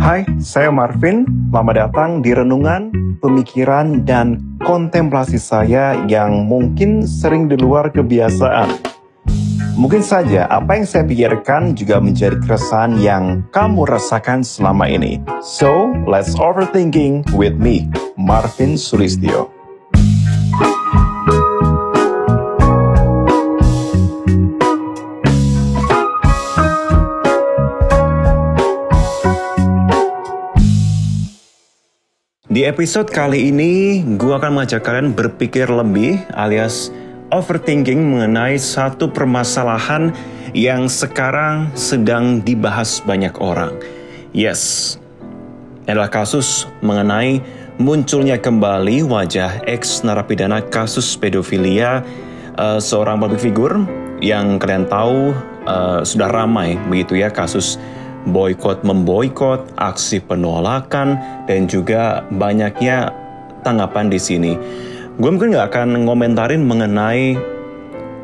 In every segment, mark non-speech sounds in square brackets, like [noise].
Hai, saya Marvin. Selamat datang di renungan, pemikiran, dan kontemplasi saya yang mungkin sering di luar kebiasaan. Mungkin saja apa yang saya pikirkan juga menjadi keresahan yang kamu rasakan selama ini. So, let's overthinking with me, Marvin Sulistyo. Di episode kali ini, gue akan mengajak kalian berpikir lebih alias overthinking mengenai satu permasalahan yang sekarang sedang dibahas banyak orang. Yes, adalah kasus mengenai munculnya kembali wajah ex narapidana kasus pedofilia uh, seorang public figure yang kalian tahu uh, sudah ramai begitu ya kasus boykot memboykot, aksi penolakan, dan juga banyaknya tanggapan di sini. Gue mungkin nggak akan ngomentarin mengenai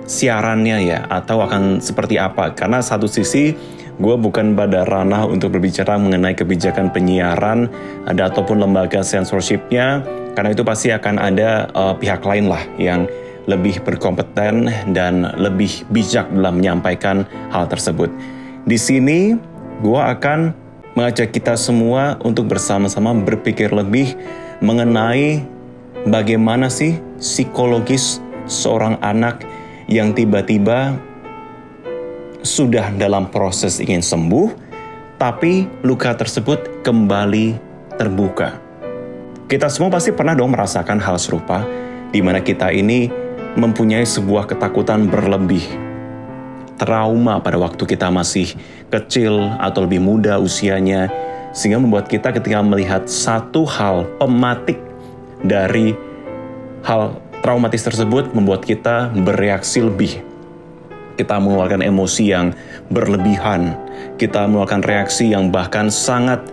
siarannya ya, atau akan seperti apa, karena satu sisi gue bukan pada ranah untuk berbicara mengenai kebijakan penyiaran ada ataupun lembaga censorshipnya, karena itu pasti akan ada uh, pihak lain lah yang lebih berkompeten dan lebih bijak dalam menyampaikan hal tersebut. Di sini gue akan mengajak kita semua untuk bersama-sama berpikir lebih mengenai bagaimana sih psikologis seorang anak yang tiba-tiba sudah dalam proses ingin sembuh, tapi luka tersebut kembali terbuka. Kita semua pasti pernah dong merasakan hal serupa, di mana kita ini mempunyai sebuah ketakutan berlebih trauma pada waktu kita masih kecil atau lebih muda usianya, sehingga membuat kita ketika melihat satu hal pematik dari hal traumatis tersebut membuat kita bereaksi lebih. Kita mengeluarkan emosi yang berlebihan, kita mengeluarkan reaksi yang bahkan sangat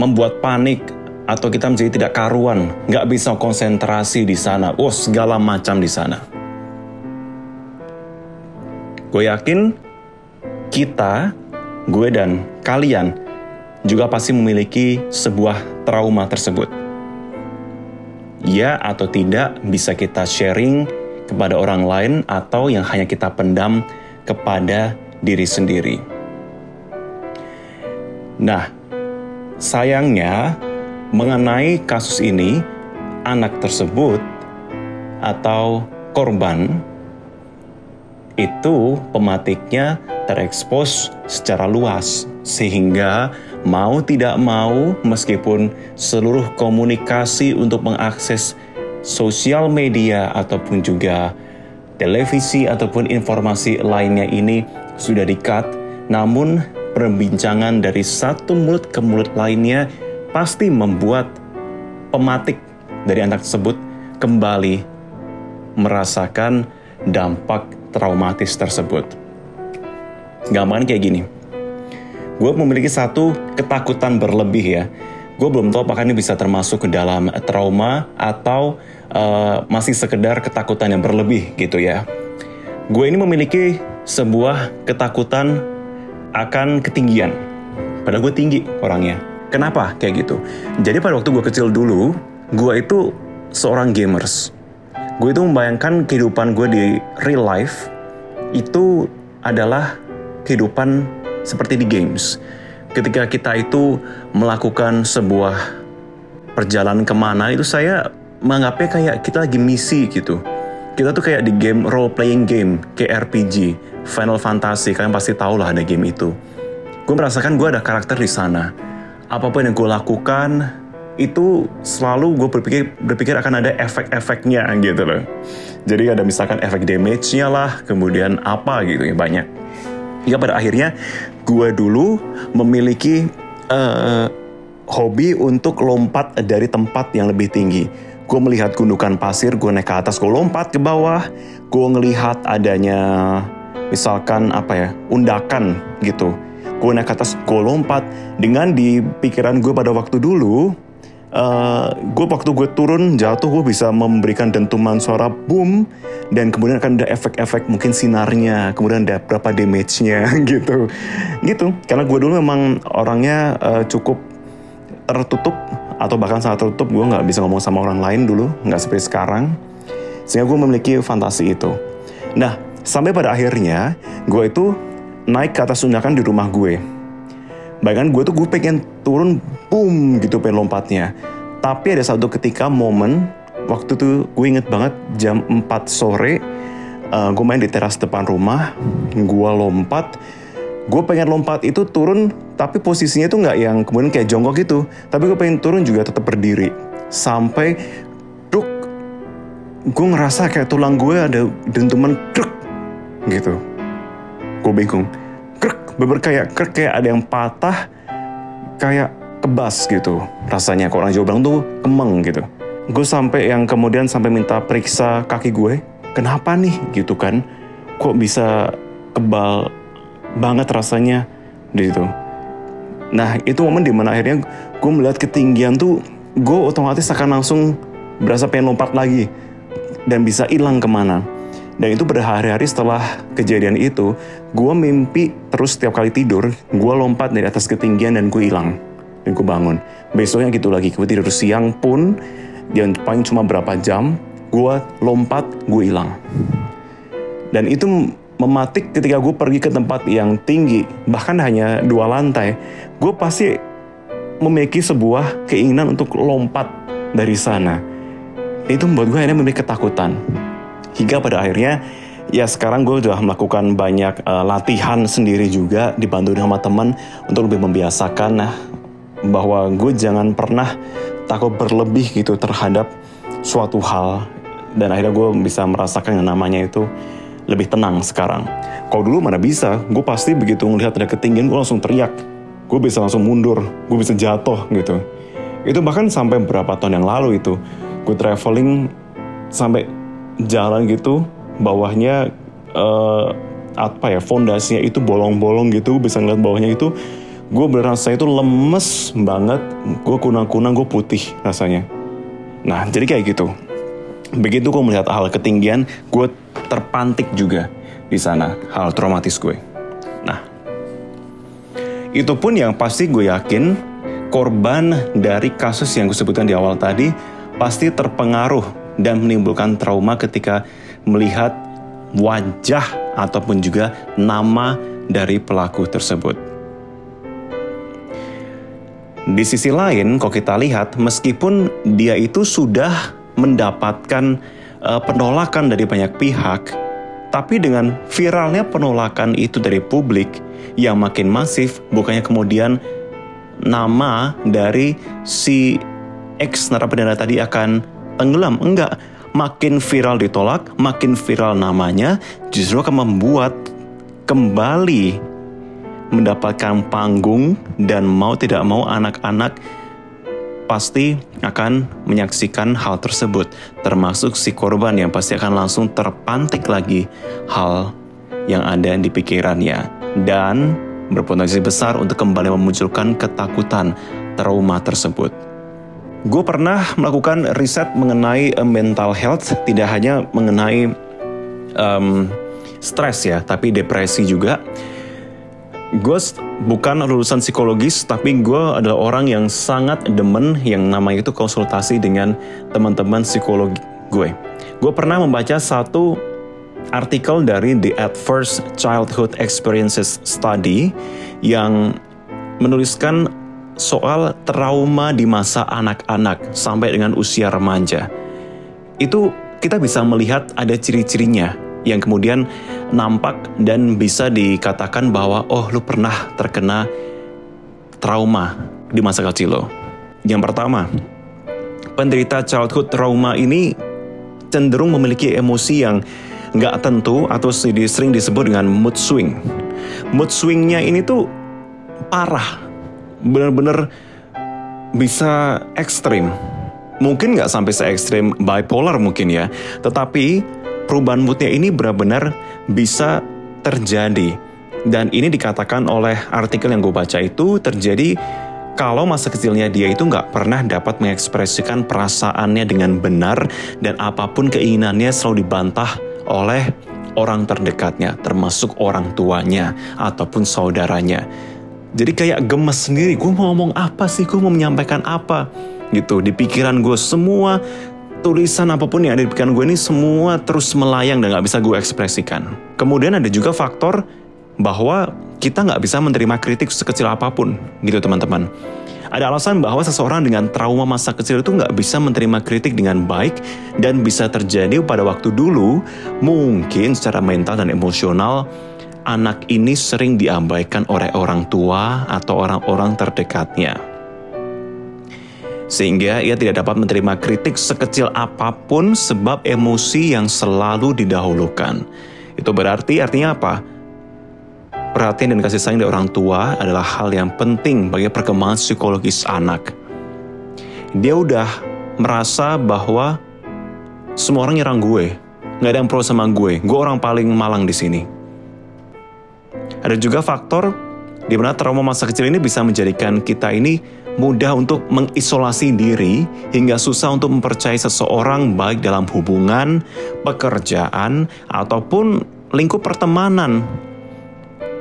membuat panik atau kita menjadi tidak karuan, nggak bisa konsentrasi di sana, oh segala macam di sana. Gue yakin kita, gue dan kalian juga pasti memiliki sebuah trauma tersebut. Ya atau tidak bisa kita sharing kepada orang lain atau yang hanya kita pendam kepada diri sendiri. Nah, sayangnya mengenai kasus ini, anak tersebut atau korban itu pematiknya terekspos secara luas sehingga mau tidak mau meskipun seluruh komunikasi untuk mengakses sosial media ataupun juga televisi ataupun informasi lainnya ini sudah di-cut namun perbincangan dari satu mulut ke mulut lainnya pasti membuat pematik dari anak tersebut kembali merasakan dampak traumatis tersebut. Gampang kayak gini. Gue memiliki satu ketakutan berlebih ya. Gue belum tahu apakah ini bisa termasuk ke dalam trauma atau uh, masih sekedar ketakutan yang berlebih gitu ya. Gue ini memiliki sebuah ketakutan akan ketinggian. Padahal gue tinggi orangnya. Kenapa kayak gitu? Jadi pada waktu gue kecil dulu, gue itu seorang gamers gue itu membayangkan kehidupan gue di real life itu adalah kehidupan seperti di games. Ketika kita itu melakukan sebuah perjalanan ke mana itu saya menganggapnya kayak kita lagi misi gitu. Kita tuh kayak di game role playing game, kayak RPG, Final Fantasy, kalian pasti tahu lah ada game itu. Gue merasakan gue ada karakter di sana. Apa pun yang gue lakukan, itu selalu gue berpikir berpikir akan ada efek-efeknya gitu loh. Jadi ada misalkan efek damage-nya lah, kemudian apa gitu ya banyak. Ya pada akhirnya gue dulu memiliki uh, hobi untuk lompat dari tempat yang lebih tinggi. Gue melihat gundukan pasir, gue naik ke atas, gue lompat ke bawah, gue ngelihat adanya misalkan apa ya undakan gitu. Gue naik ke atas, gue lompat dengan di pikiran gue pada waktu dulu uh, gue waktu gue turun jatuh gue bisa memberikan dentuman suara boom dan kemudian akan ada efek-efek mungkin sinarnya kemudian ada berapa damage-nya [laughs] gitu. Gitu. Karena gue dulu memang orangnya uh, cukup tertutup atau bahkan sangat tertutup. Gue nggak bisa ngomong sama orang lain dulu nggak seperti sekarang. Sehingga gue memiliki fantasi itu. Nah sampai pada akhirnya gue itu naik ke atas sundakan di rumah gue Bahkan gue tuh gue pengen turun, boom gitu pengen lompatnya. Tapi ada satu ketika momen, waktu itu gue inget banget jam 4 sore, uh, gue main di teras depan rumah, gue lompat, gue pengen lompat itu turun, tapi posisinya tuh nggak yang kemudian kayak jongkok gitu, tapi gue pengen turun juga tetap berdiri. Sampai, duk, gue ngerasa kayak tulang gue ada dentuman, duk, gitu. Gue bingung beber kayak krek kayak ada yang patah kayak kebas gitu rasanya. Kalau orang Jawa bilang tuh kemeng gitu. Gue sampai yang kemudian sampai minta periksa kaki gue kenapa nih? gitu kan. Kok bisa kebal banget rasanya? Di situ nah itu momen di mana akhirnya gue melihat ketinggian tuh gue otomatis akan langsung berasa pengen lompat lagi dan bisa hilang ke mana dan itu berhari-hari setelah kejadian itu, gue mimpi terus setiap kali tidur, gue lompat dari atas ketinggian dan gue hilang. Dan gue bangun. Besoknya gitu lagi, gue tidur siang pun, yang paling cuma berapa jam, gue lompat, gue hilang. Dan itu mematik ketika gue pergi ke tempat yang tinggi, bahkan hanya dua lantai, gue pasti memiliki sebuah keinginan untuk lompat dari sana. Itu membuat gue akhirnya memiliki ketakutan. Hingga pada akhirnya ya sekarang gue udah melakukan banyak uh, latihan sendiri juga dibantu sama teman untuk lebih membiasakan nah bahwa gue jangan pernah takut berlebih gitu terhadap suatu hal dan akhirnya gue bisa merasakan yang namanya itu lebih tenang sekarang. Kalau dulu mana bisa, gue pasti begitu melihat ada ketinggian gue langsung teriak, gue bisa langsung mundur, gue bisa jatuh gitu. Itu bahkan sampai beberapa tahun yang lalu itu, gue traveling sampai jalan gitu bawahnya uh, apa ya fondasinya itu bolong-bolong gitu bisa ngeliat bawahnya itu gue berasa itu lemes banget gue kunang-kunang gue putih rasanya. Nah jadi kayak gitu. Begitu gue melihat hal ketinggian gue terpantik juga di sana hal traumatis gue. Nah itu pun yang pasti gue yakin korban dari kasus yang gue sebutkan di awal tadi pasti terpengaruh dan menimbulkan trauma ketika melihat wajah ataupun juga nama dari pelaku tersebut. Di sisi lain, kalau kita lihat, meskipun dia itu sudah mendapatkan uh, penolakan dari banyak pihak, tapi dengan viralnya penolakan itu dari publik yang makin masif, bukannya kemudian nama dari si ex narapidana tadi akan tenggelam, enggak. Makin viral ditolak, makin viral namanya, justru akan membuat kembali mendapatkan panggung dan mau tidak mau anak-anak pasti akan menyaksikan hal tersebut, termasuk si korban yang pasti akan langsung terpantik lagi hal yang ada di pikirannya dan berpotensi besar untuk kembali memunculkan ketakutan trauma tersebut. Gue pernah melakukan riset mengenai uh, mental health, tidak hanya mengenai um, stres ya, tapi depresi juga. Gue bukan lulusan psikologis, tapi gue adalah orang yang sangat demen yang namanya itu konsultasi dengan teman-teman psikologi gue. Gue pernah membaca satu artikel dari The Adverse Childhood Experiences Study yang menuliskan soal trauma di masa anak-anak sampai dengan usia remaja. Itu kita bisa melihat ada ciri-cirinya yang kemudian nampak dan bisa dikatakan bahwa oh lu pernah terkena trauma di masa kecil lo. Yang pertama, penderita childhood trauma ini cenderung memiliki emosi yang nggak tentu atau sering disebut dengan mood swing. Mood swingnya ini tuh parah benar-benar bisa ekstrim. Mungkin nggak sampai se ekstrim bipolar mungkin ya, tetapi perubahan moodnya ini benar-benar bisa terjadi. Dan ini dikatakan oleh artikel yang gue baca itu terjadi kalau masa kecilnya dia itu nggak pernah dapat mengekspresikan perasaannya dengan benar dan apa pun keinginannya selalu dibantah oleh orang terdekatnya, termasuk orang tuanya ataupun saudaranya. Jadi kayak gemes sendiri, gue mau ngomong apa sih, gue mau menyampaikan apa gitu. Di pikiran gue semua tulisan apa pun yang ada di pikiran gue ini semua terus melayang dan gak bisa gue ekspresikan. Kemudian ada juga faktor bahwa kita nggak bisa menerima kritik sekecil apa pun, gitu teman-teman. Ada alasan bahwa seseorang dengan trauma masa kecil itu nggak bisa menerima kritik dengan baik dan bisa terjadi pada waktu dulu mungkin secara mental dan emosional anak ini sering diabaikan oleh orang tua atau orang-orang terdekatnya. Sehingga ia tidak dapat menerima kritik sekecil apa pun sebab emosi yang selalu didahulukan. Itu berarti artinya apa? Perhatian dan kasih sayang dari orang tua adalah hal yang penting bagi perkembangan psikologis anak. Dia udah merasa bahwa semua orang nyerang gue, nggak ada yang pro sama gue, gue orang paling malang di sini. Ada juga faktor di mana trauma masa kecil ini bisa menjadikan kita ini mudah untuk mengisolasi diri hingga susah untuk mempercayai seseorang baik dalam hubungan, pekerjaan, ataupun lingkup pertemanan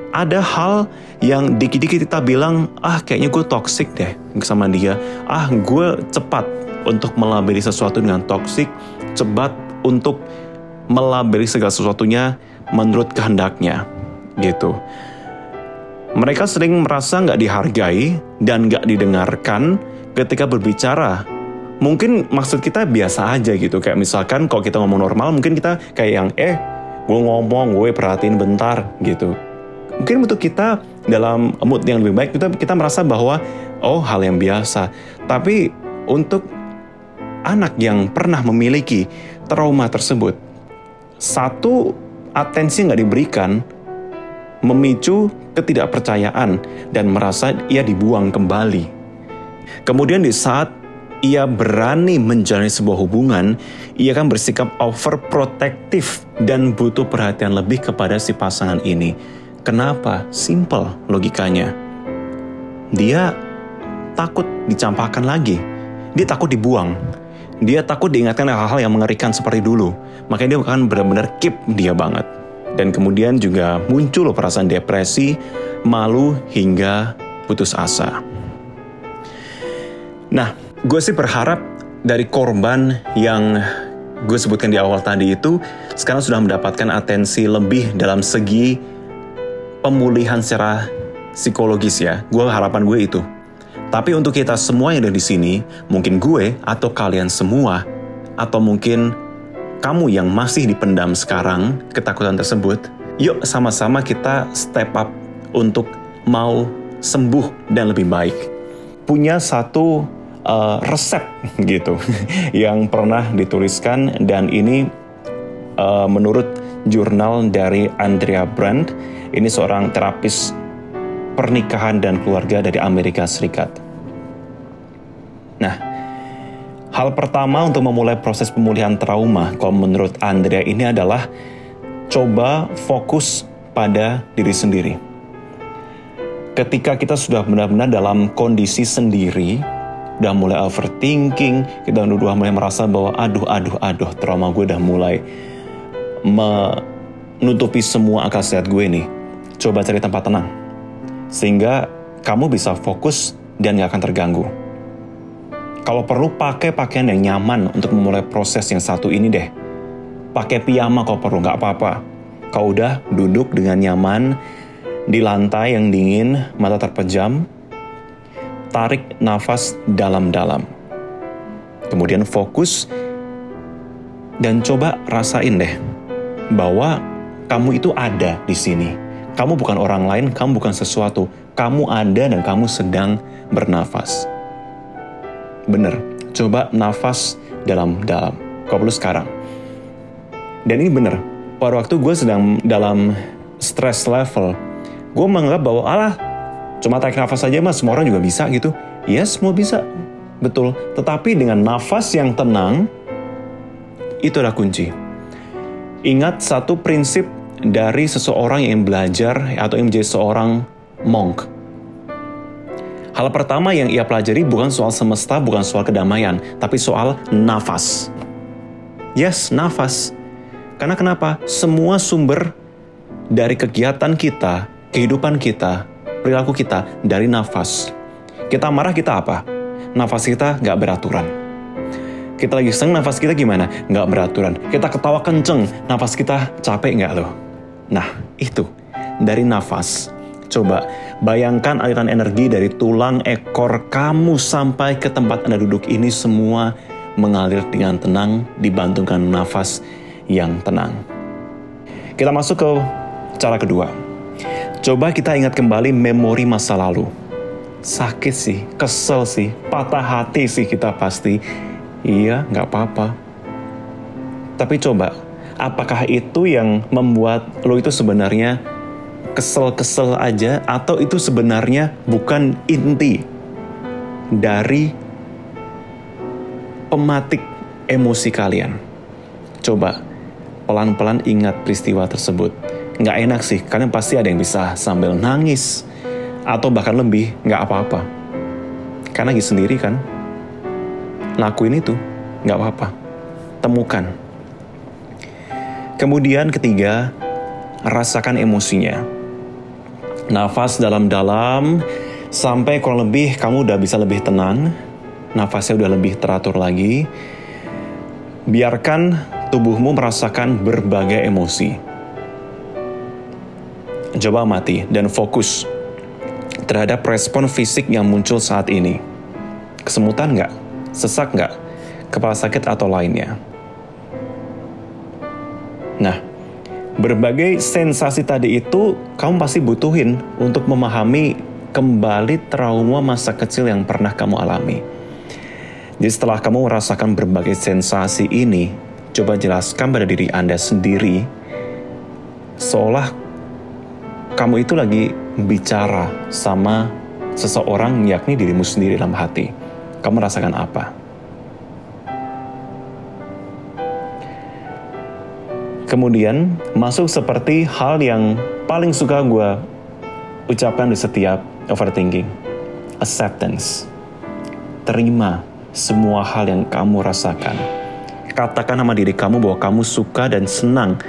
ada hal yang dikit-dikit kita bilang, ah kayaknya gue toxic deh sama dia. Ah gue cepat untuk melabeli sesuatu dengan toxic, cepat untuk melabeli segala sesuatunya menurut kehendaknya. Gitu. Mereka sering merasa nggak dihargai dan nggak didengarkan ketika berbicara. Mungkin maksud kita biasa aja gitu, kayak misalkan kalau kita ngomong normal, mungkin kita kayak yang, eh, gue ngomong, gue perhatiin bentar gitu Mungkin untuk kita dalam mood yang lebih baik kita kita merasa bahwa oh hal yang biasa. Tapi untuk anak yang pernah memiliki trauma tersebut, satu atensi nggak diberikan memicu ketidakpercayaan dan merasa ia dibuang kembali. Kemudian di saat ia berani menjalani sebuah hubungan, ia akan bersikap overprotective dan butuh perhatian lebih kepada si pasangan ini Kenapa? Simple logikanya. Dia takut dicampakkan lagi. Dia takut dibuang. Dia takut diingatkan hal-hal yang mengerikan seperti dulu. Makanya dia akan benar-benar keep dia banget. Dan kemudian juga muncul perasaan depresi, malu, hingga putus asa. Nah, gue sih berharap dari korban yang gue sebutkan di awal tadi itu sekarang sudah mendapatkan atensi lebih dalam segi pemulihan secara psikologis ya. Gue harapan gue itu. Tapi untuk kita semua yang ada di sini, mungkin gue atau kalian semua, atau mungkin kamu yang masih dipendam sekarang ketakutan tersebut, yuk sama-sama kita step up untuk mau sembuh dan lebih baik. Punya satu uh, resep [laughs] gitu [laughs] yang pernah dituliskan dan ini uh, menurut jurnal dari Andrea Brand ini seorang terapis pernikahan dan keluarga dari Amerika Serikat. Nah, hal pertama untuk memulai proses pemulihan trauma, kalau menurut Andrea ini adalah coba fokus pada diri sendiri. Ketika kita sudah benar-benar dalam kondisi sendiri, udah mulai overthinking, kita udah mulai merasa bahwa aduh, aduh, aduh, trauma gue udah mulai menutupi semua akal sehat gue nih coba cari tempat tenang. Sehingga kamu bisa fokus dan gak akan terganggu. Kalau perlu pakai pakaian yang nyaman untuk memulai proses yang satu ini deh. Pakai piyama kalau perlu, gak apa-apa. Kau udah duduk dengan nyaman di lantai yang dingin, mata terpejam, tarik nafas dalam-dalam. Kemudian fokus dan coba rasain deh bahwa kamu itu ada di sini kamu bukan orang lain, kamu bukan sesuatu. Kamu ada dan kamu sedang bernafas. Bener, coba nafas dalam-dalam. Kau perlu sekarang. Dan ini bener, pada waktu gue sedang dalam stress level, gue menganggap bahwa Allah cuma tarik nafas saja mas, semua orang juga bisa gitu. Ya semua bisa, betul. Tetapi dengan nafas yang tenang, itu adalah kunci. Ingat satu prinsip dari seseorang yang belajar atau yang menjadi seorang monk. Hal pertama yang ia pelajari bukan soal semesta, bukan soal kedamaian, tapi soal nafas. Yes, nafas. Karena kenapa? Semua sumber dari kegiatan kita, kehidupan kita, perilaku kita dari nafas. Kita marah, kita apa? Nafas kita nggak beraturan. Kita lagi seneng, nafas kita gimana? Nggak beraturan. Kita ketawa kenceng, nafas kita capek nggak loh? Nah, itu. Dari nafas. Coba bayangkan aliran energi dari tulang ekor kamu sampai ke tempat Anda duduk ini semua mengalir dengan tenang dibantu dengan nafas yang tenang. Kita masuk ke cara kedua. Coba kita ingat kembali memori masa lalu. Sakit sih, kesel sih, patah hati sih kita pasti. Iya, nggak apa-apa. Tapi coba, apakah itu yang membuat lo itu sebenarnya kesel-kesel aja atau itu sebenarnya bukan inti dari pematik emosi kalian. Coba pelan-pelan ingat peristiwa tersebut. Nggak enak sih, kalian pasti ada yang bisa sambil nangis atau bahkan lebih nggak apa-apa. Karena lagi sendiri kan, lakuin itu nggak apa-apa. Temukan. Kemudian ketiga, rasakan emosinya. Nafas dalam-dalam sampai kurang lebih kamu udah bisa lebih tenang, nafasnya udah lebih teratur lagi. Biarkan tubuhmu merasakan berbagai emosi. Coba mati dan fokus terhadap respon fisik yang muncul saat ini. Kesemutan nggak? Sesak nggak? Kepala sakit atau lainnya? Nah, berbagai sensasi tadi itu kamu pasti butuhin untuk memahami kembali trauma masa kecil yang pernah kamu alami. Jadi setelah kamu merasakan berbagai sensasi ini, coba jelaskan pada diri Anda sendiri, seolah kamu itu lagi bicara sama seseorang yakni dirimu sendiri dalam hati. Kamu rasakan apa? Kemudian masuk seperti hal yang paling suka gue ucapkan di setiap overthinking. Acceptance. Terima semua hal yang kamu rasakan. Katakan sama diri kamu bahwa kamu suka dan senang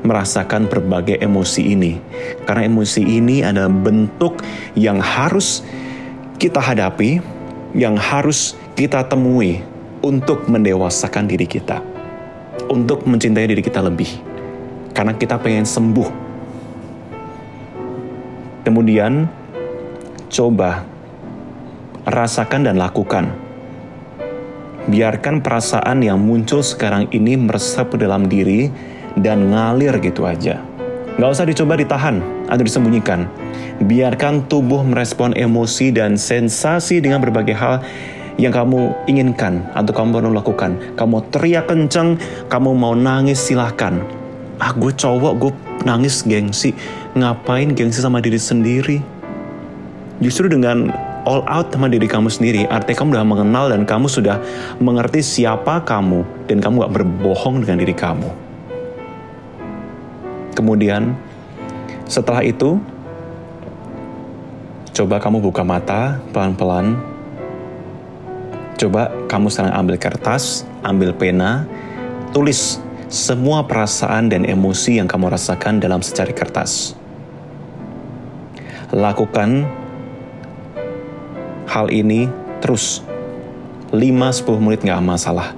merasakan berbagai emosi ini. Karena emosi ini adalah bentuk yang harus kita hadapi, yang harus kita temui untuk mendewasakan diri kita untuk mencintai diri kita lebih. Karena kita pengen sembuh. Kemudian, coba rasakan dan lakukan. Biarkan perasaan yang muncul sekarang ini meresap ke dalam diri dan ngalir gitu aja. Gak usah dicoba ditahan atau disembunyikan. Biarkan tubuh merespon emosi dan sensasi dengan berbagai hal yang kamu inginkan atau kamu perlu lakukan. Kamu teriak kenceng, kamu mau nangis silahkan. Ah gue cowok, gue nangis gengsi. Ngapain gengsi sama diri sendiri? Justru dengan all out sama diri kamu sendiri, artinya kamu sudah mengenal dan kamu sudah mengerti siapa kamu dan kamu gak berbohong dengan diri kamu. Kemudian, setelah itu, coba kamu buka mata pelan-pelan Coba kamu sekarang ambil kertas, ambil pena, tulis semua perasaan dan emosi yang kamu rasakan dalam secari kertas. Lakukan hal ini terus 5-10 menit gak masalah.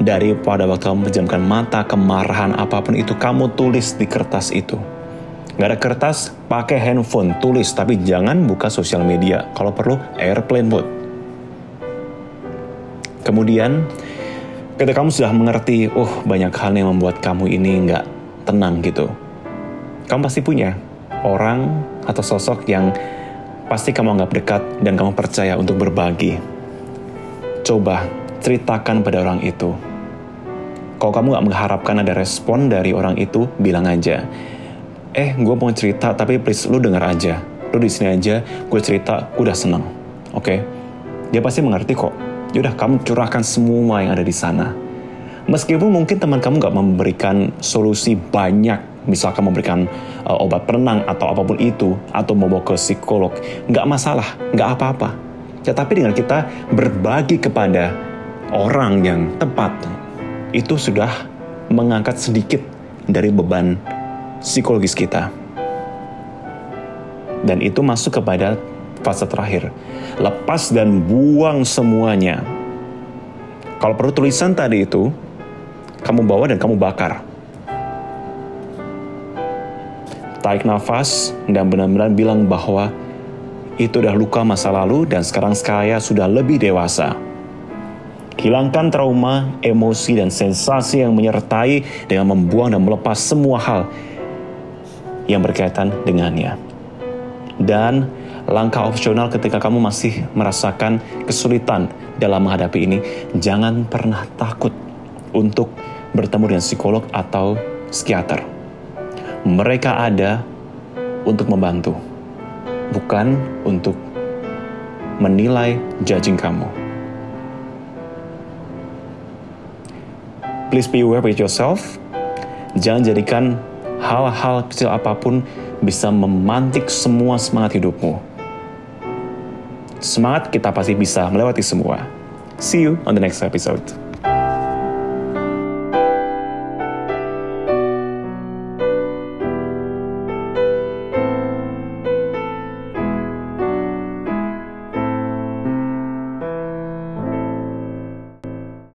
Daripada waktu kamu menjamkan mata, kemarahan, apa pun itu, kamu tulis di kertas itu. Gak ada kertas, pakai handphone, tulis. Tapi jangan buka sosial media. Kalau perlu, airplane mode Kemudian, ketika kamu sudah mengerti, oh banyak hal yang membuat kamu ini nggak tenang gitu. Kamu pasti punya orang atau sosok yang pasti kamu anggap dekat dan kamu percaya untuk berbagi. Coba ceritakan pada orang itu. Kalau kamu gak mengharapkan ada respon dari orang itu, bilang aja. Eh, gue mau cerita, tapi please lu denger aja. Lu di sini aja, gue cerita, udah seneng. Oke? Okay? Dia pasti mengerti kok Yaudah kamu curahkan semua yang ada di sana. Meskipun mungkin teman kamu gak memberikan solusi banyak misalkan memberikan uh, obat penenang atau apa pun itu, atau membawa ke psikolog, nggak masalah, nggak apa-apa. Tetapi dengan kita berbagi kepada orang yang tepat, itu sudah mengangkat sedikit dari beban psikologis kita. Dan itu masuk kepada fase terakhir. Lepas dan buang semuanya. Kalau perlu tulisan tadi itu, kamu bawa dan kamu bakar. Tarik nafas dan benar-benar bilang bahwa itu udah luka masa lalu dan sekarang saya sudah lebih dewasa. Hilangkan trauma, emosi, dan sensasi yang menyertai dengan membuang dan melepas semua hal yang berkaitan dengannya. Dan langkah opsional ketika kamu masih merasakan kesulitan dalam menghadapi ini, jangan pernah takut untuk bertemu dengan psikolog atau psikiater. Mereka ada untuk membantu, bukan untuk menilai judging kamu. Please be aware with yourself. Jangan jadikan hal-hal kecil apa pun bisa memantik semua semangat hidupmu. Semangat kita pasti bisa melewati semua. See you on the next episode.